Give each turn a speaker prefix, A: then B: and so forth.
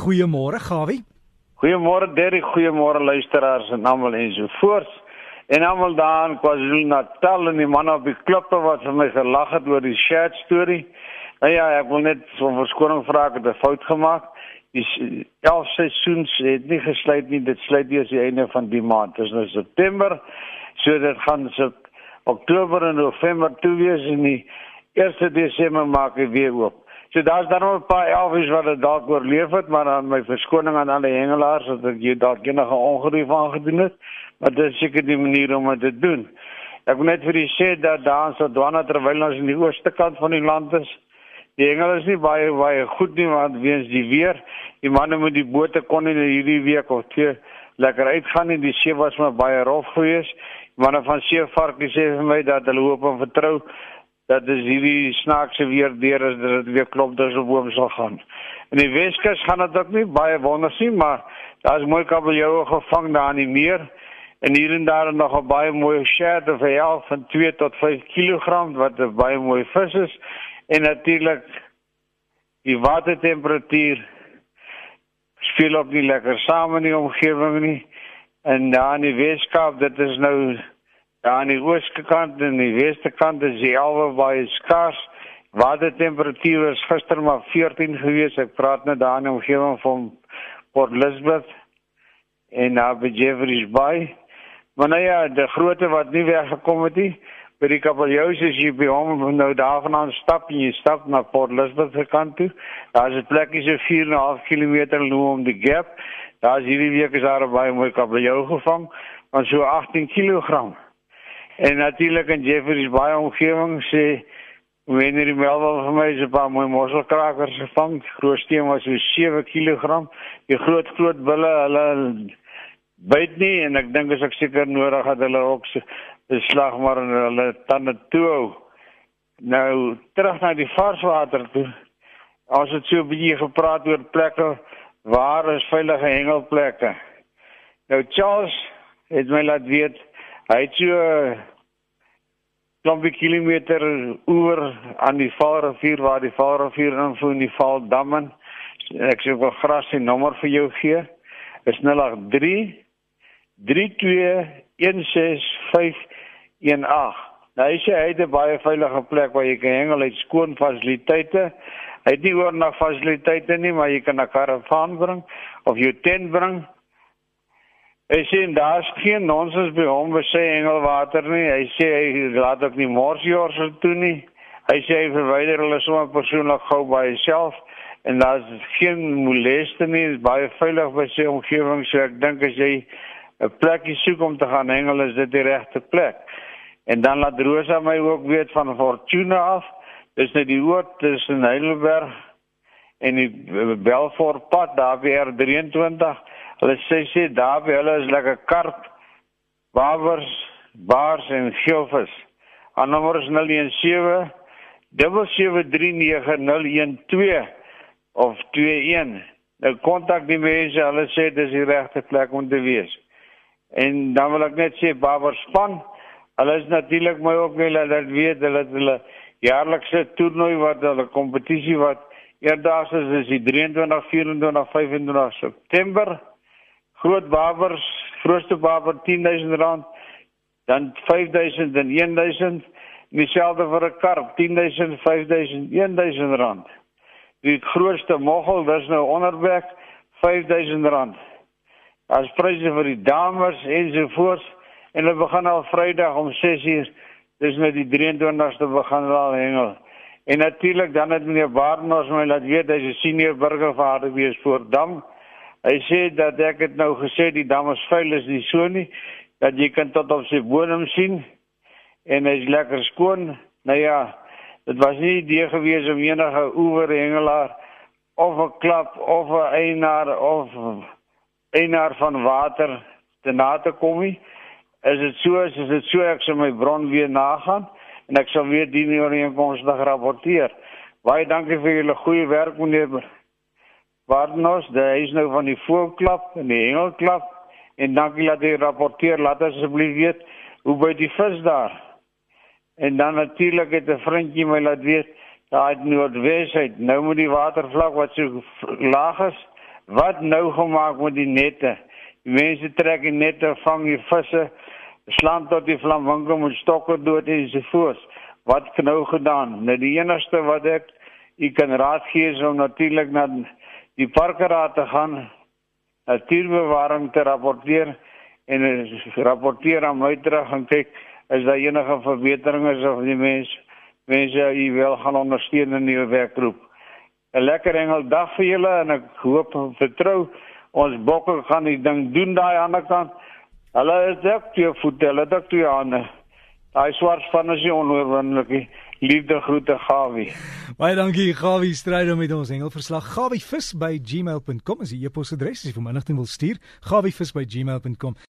A: Goeiemôre Gawie.
B: Goeiemôre Derry, goeiemôre luisteraars en almal ensovoorts. En almal daar in KwaZulu-Natal en die man op die klippe wat vir my gelag het oor die chat storie. Nou ja, ek wil net so 'n verskoning vra ek het 'n fout gemaak. Die 11 seisoens het nie gesluit nie, dit sluit eers die einde van die maand. Dit is nou September. So dit gaan so Oktober en November toe wees en die 1 Desember maak ek weer oop. So daar's dan nog 'n paar elfies wat dit dalk oorleef het, maar aan my verskoning aan alle hengelaars dat ek jy dalk enige ongeruif aangedoen het, maar dit is seker die manier om dit te doen. Ek wil net vir u sê dat daar so dwana terwyl ons in die ooste kant van die land is, die hengel is nie baie baie goed nie want weens die weer, die manne met die bote kon in hierdie week of twee lekker uitgaan en die see was maar baie rof geweest. Manne van Seevarkie sê vir my dat hulle hoop en vertrou dat dis hierdie snaakse weer deur as dit weer klop dat se boom sal gaan. In die Weskus gaan dit ook nie baie wonder sien, maar daar's mooi kabeljou gevang daar in die meer. En hier en daar nog 'n baie mooi shad of half van 2 tot 5 kg wat 'n baie mooi vis is. En natuurlik die watertemperatuur speel ook nie lekker saam in die omgewing nie. En daar in die Weskaap, dit is nou Ja, aan die ooste kant en die weste kant is die alwe baie skaars. Watertemperatuur is gister maar 14 gewees. Ek praat net daar in die omgewing van Port Elizabeth en na by Jeffreys Bay. Maar nou ja, die grootte wat nie weggekom het nie. By die Kapeljous is jy by hom nou daar vanaand stap en jy stap na Port Elizabeth se kant toe. Daar is 'n plekkie so 4.5 km loop om die gap. Daar is hierdie week is daar baie mooi kabeljou gevang van so 18 kg. En natuurlik in Jeffreys baie omgewing sê wanneer die melwel vir my so 'n paar mooi mosselkrakers gevang, grootsteen was so 7 kg. Die groot groot bulle, hulle byt nie en ek dink as ek seker nodig het hulle ook so beslag maar hulle tande toe. Nou terug na die varswater toe. Ons het so 'n bietjie gepraat oor plekke waar is veilige hengelplekke. Nou Charles het my laat weet Hy het so klompie kilometer oor aan die Vaalrivier waar die Vaalrivier invloei in die Vaaldammen. Ek sê wel gras se nommer vir jou gee. Is 083 3216518. Nou hy sê hy het 'n baie veilige plek waar jy kan hengel, hy skoon fasiliteite. Hy het nie oornag fasiliteite nie, maar jy kan 'n karavaan bring of jou tent bring. Hy sê daar's geen nonsens by hom wat sê engelwater nie. Hy sê hy laat ook nie morsjors toe nie. Hy sê hy verwyder hulle sommer persoonlik gou by homself en daar's geen moleste nie. Dit is baie veilig by sy omgewing. So ek dink as jy 'n plekie soek om te gaan hengel, is dit die regte plek. En dan laat Rosa my ook weet van Fortuna af. Dis net die hoort tussen Heidelberg en die Belfort pad daar weer 23 Hulle sê sê daar by hulle is lekker karp, wawers, baars en geelvis. Aan nommer is 017 7739012 of 21. Nou kontak die mense, hulle sê dis die regte plek om te wees. En dan wil ek net sê Baber span, hulle is natuurlik my ook wil dat weet hulle hulle jaarlikse toernooi wat hulle kompetisie wat eerdaags is, is die 23, 24, 25 September groot wapers, grootste waper R10000, dan 5000 en 1000, dieselfde vir 'n karp, 10000, 5000, 1000 rand. Die grootste moggel, dis nou onderweg R5000. As pryse vir die dames ensovoorts en hulle begin al Vrydag om 6uur, dis nou die 23ste begin al hengel. En natuurlik dan het meneer Barnard my laat weet hy's 'n senior burgervader wees voor Dam. Hy sê dat ek het nou gesê die dames vuil is nie so nie dat jy kan tot op sy bodem sien en hy's lekker skoon. Nou ja, dit was nie die gewees om enige oeverhengelaar of 'n klap of 'n eienaar of eienaar van water te na te kom nie. Is dit so is dit so ek sal my bron weer nagaan en ek sal weer die ooreenkomstig rapporteer. Baie dankie vir julle goeie werk meneer Waarnos, daar is nou van die voorklap en die hengelklap en dankie dat jy rapporteer, laat asseblief weet hoe by die vis daar. En dan natuurlik het 'n vriendjie my laat weet het Noordwes uit nou met die watervlak wat so laag is, Wat nou gemaak met die nette? Die mense trek die nette, vang die visse, slaan tot die flamingo met stokke dood en so voort. Wat nou gedaan? Nou die enigste wat ek ek kan raad gee is om natuurlik na die parkeraad te gaan, natuurbewaring te rapporteer en rapporteer aan my terug en kyk is daar enige verbeteringe of die mense mense u wel gaan ondersteun in die werkgroep. 'n Lekker engel dag vir julle en ek hoop en vertrou ons bokke gaan die ding doen daai ander kant. Hulle is ook twee voete, hulle het ook twee hande. Daai swart van is onoorwinnelik. Liefde groete Gawie.
A: Baie dankie Gawie stryd om met ons hengelverslag. Gawievis by gmail.com is die e-posadres as jy vir inligting wil stuur. Gawievis by gmail.com